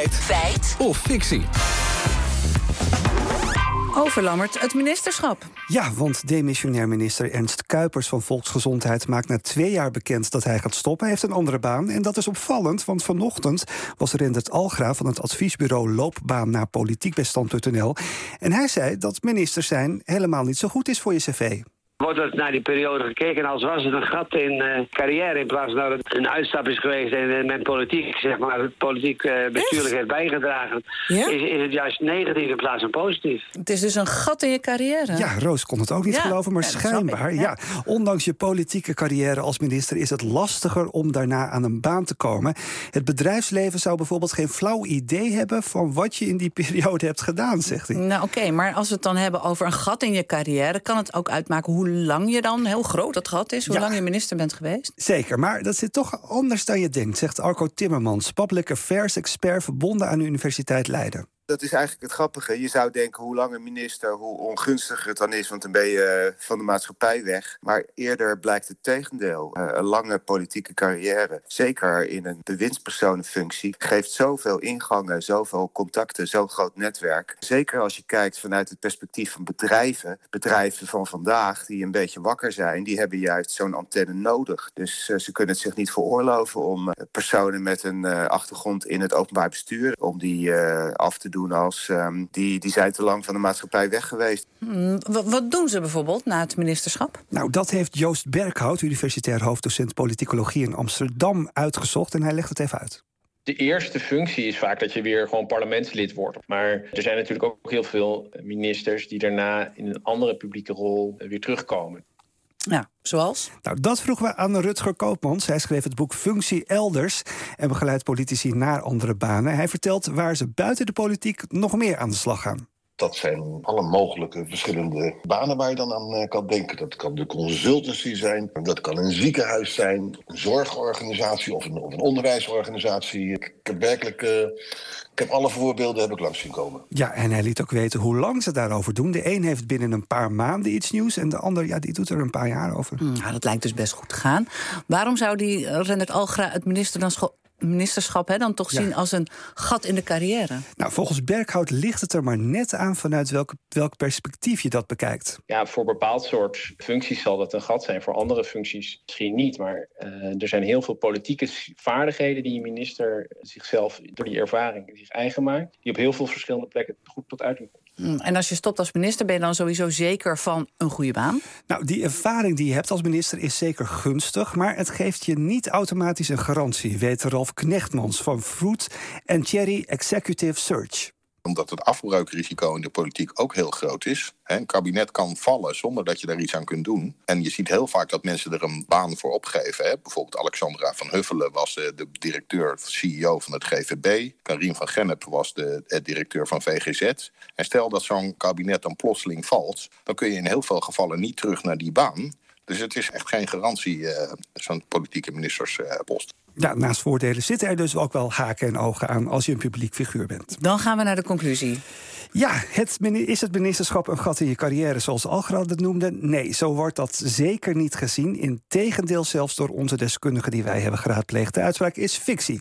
Feit. Feit. Of fictie. Overlammert het ministerschap. Ja, want demissionair minister Ernst Kuipers van Volksgezondheid maakt na twee jaar bekend dat hij gaat stoppen. Hij heeft een andere baan. En dat is opvallend, want vanochtend was Rendert Algra van het adviesbureau Loopbaan naar Politiek bij Stand.nl. En hij zei dat minister zijn helemaal niet zo goed is voor je cv. Wordt er naar die periode gekeken als was het een gat in uh, carrière... in plaats van dat het een uitstap is geweest en men politiek, zeg maar, het politiek uh, bestuurlijk heeft bijgedragen... Ja? Is, is het juist negatief in plaats van positief. Het is dus een gat in je carrière. Ja, Roos kon het ook niet Ja. geloven, maar Ja, schijnbaar... ik, ja. ondanks je politieke carrière als minister... is het lastiger om daarna aan een baan te komen. Het bedrijfsleven zou bijvoorbeeld geen flauw idee hebben... van wat je in die periode hebt gedaan, zegt hij. Nou oké, maar als we het dan hebben over een gat in je carrière... kan het ook uitmaken hoe lang je dan, heel groot dat gat is... hoe Ja. lang je minister bent geweest? Zeker, maar dat zit toch anders dan je denkt, zegt Arco Timmermans, public affairs expert verbonden aan de Universiteit Leiden. Dat is eigenlijk het grappige. Je zou denken, hoe langer minister, hoe ongunstiger het dan is... want dan ben je eh, van de maatschappij weg. Maar eerder blijkt het tegendeel. Eh, een lange politieke carrière, zeker in een bewindspersonenfunctie... geeft zoveel ingangen, zoveel contacten, zo'n groot netwerk. Zeker als je kijkt vanuit het perspectief van bedrijven. Bedrijven van vandaag, die een beetje wakker zijn... die hebben juist zo'n antenne nodig. Dus eh, ze kunnen het zich niet veroorloven om personen met een achtergrond... in het openbaar bestuur, om die af te doen als... ehm, die, die zijn te lang van de maatschappij weg geweest. Hm, wa- wat doen ze bijvoorbeeld na het ministerschap? Nou, dat heeft Joost Berghout, universitair hoofddocent politicologie in Amsterdam, uitgezocht en hij legt het even uit. De eerste functie is vaak dat je weer gewoon parlementslid wordt. Maar er zijn natuurlijk ook heel veel ministers die daarna in een andere publieke rol eh, weer terugkomen. Ja, zoals? Nou, dat vroegen we aan Rutger Koopmans. Hij schreef het boek Functie Elders en begeleidt politici naar andere banen. Hij vertelt waar ze buiten de politiek nog meer aan de slag gaan. Dat zijn alle mogelijke verschillende banen waar je dan aan eh, kan denken. Dat kan de consultancy zijn, dat kan een ziekenhuis zijn, een zorgorganisatie of een, of een onderwijsorganisatie. Ik, ik heb werkelijk, eh, ik heb alle voorbeelden heb ik langs zien komen. Ja, en hij liet ook weten hoe lang ze daarover doen. De een heeft binnen een paar maanden iets nieuws en de ander ja, die doet er een paar jaar over. Nou, dat lijkt dus best goed te gaan. Waarom zou die eh, Rendert Algra het ministerschap, ministerschap hè, dan toch Ja. zien als een gat in de carrière? Nou, volgens Berghout ligt het er maar net aan vanuit welk, welk perspectief je dat bekijkt. Ja, voor bepaald soort functies zal dat een gat zijn. Voor andere functies misschien niet. Maar eh, er zijn heel veel politieke vaardigheden die een minister zichzelf door die ervaring zich eigen maakt. Die op heel veel verschillende plekken goed tot uiting komt. Hm, En als je stopt als minister, ben je dan sowieso zeker van een goede baan? Nou, die ervaring die je hebt als minister is zeker gunstig, maar het geeft je niet automatisch een garantie, weet Ralf Knechtmans van Fruit and Cherry Executive Search. Omdat het afbreukrisico in de politiek ook heel groot is. Een kabinet kan vallen zonder dat je daar iets aan kunt doen. En je ziet heel vaak dat mensen er een baan voor opgeven. Bijvoorbeeld Alexandra van Huffelen was eh, de directeur, CEO van het GVB. Karim van Gennep was de eh, directeur van VGZ. En stel dat zo'n kabinet dan plotseling valt... dan kun je in heel veel gevallen niet terug naar die baan. Dus het is echt geen garantie, eh, zo'n politieke ministerspost. Ja, naast voordelen zitten er dus ook wel haken en ogen aan als je een publiek figuur bent. Dan gaan we naar de conclusie. Ja, het, is het ministerschap een gat in je carrière zoals Algra het noemde? Nee, zo wordt dat zeker niet gezien. Integendeel zelfs door onze deskundigen die wij hebben geraadpleegd. De uitspraak is fictie.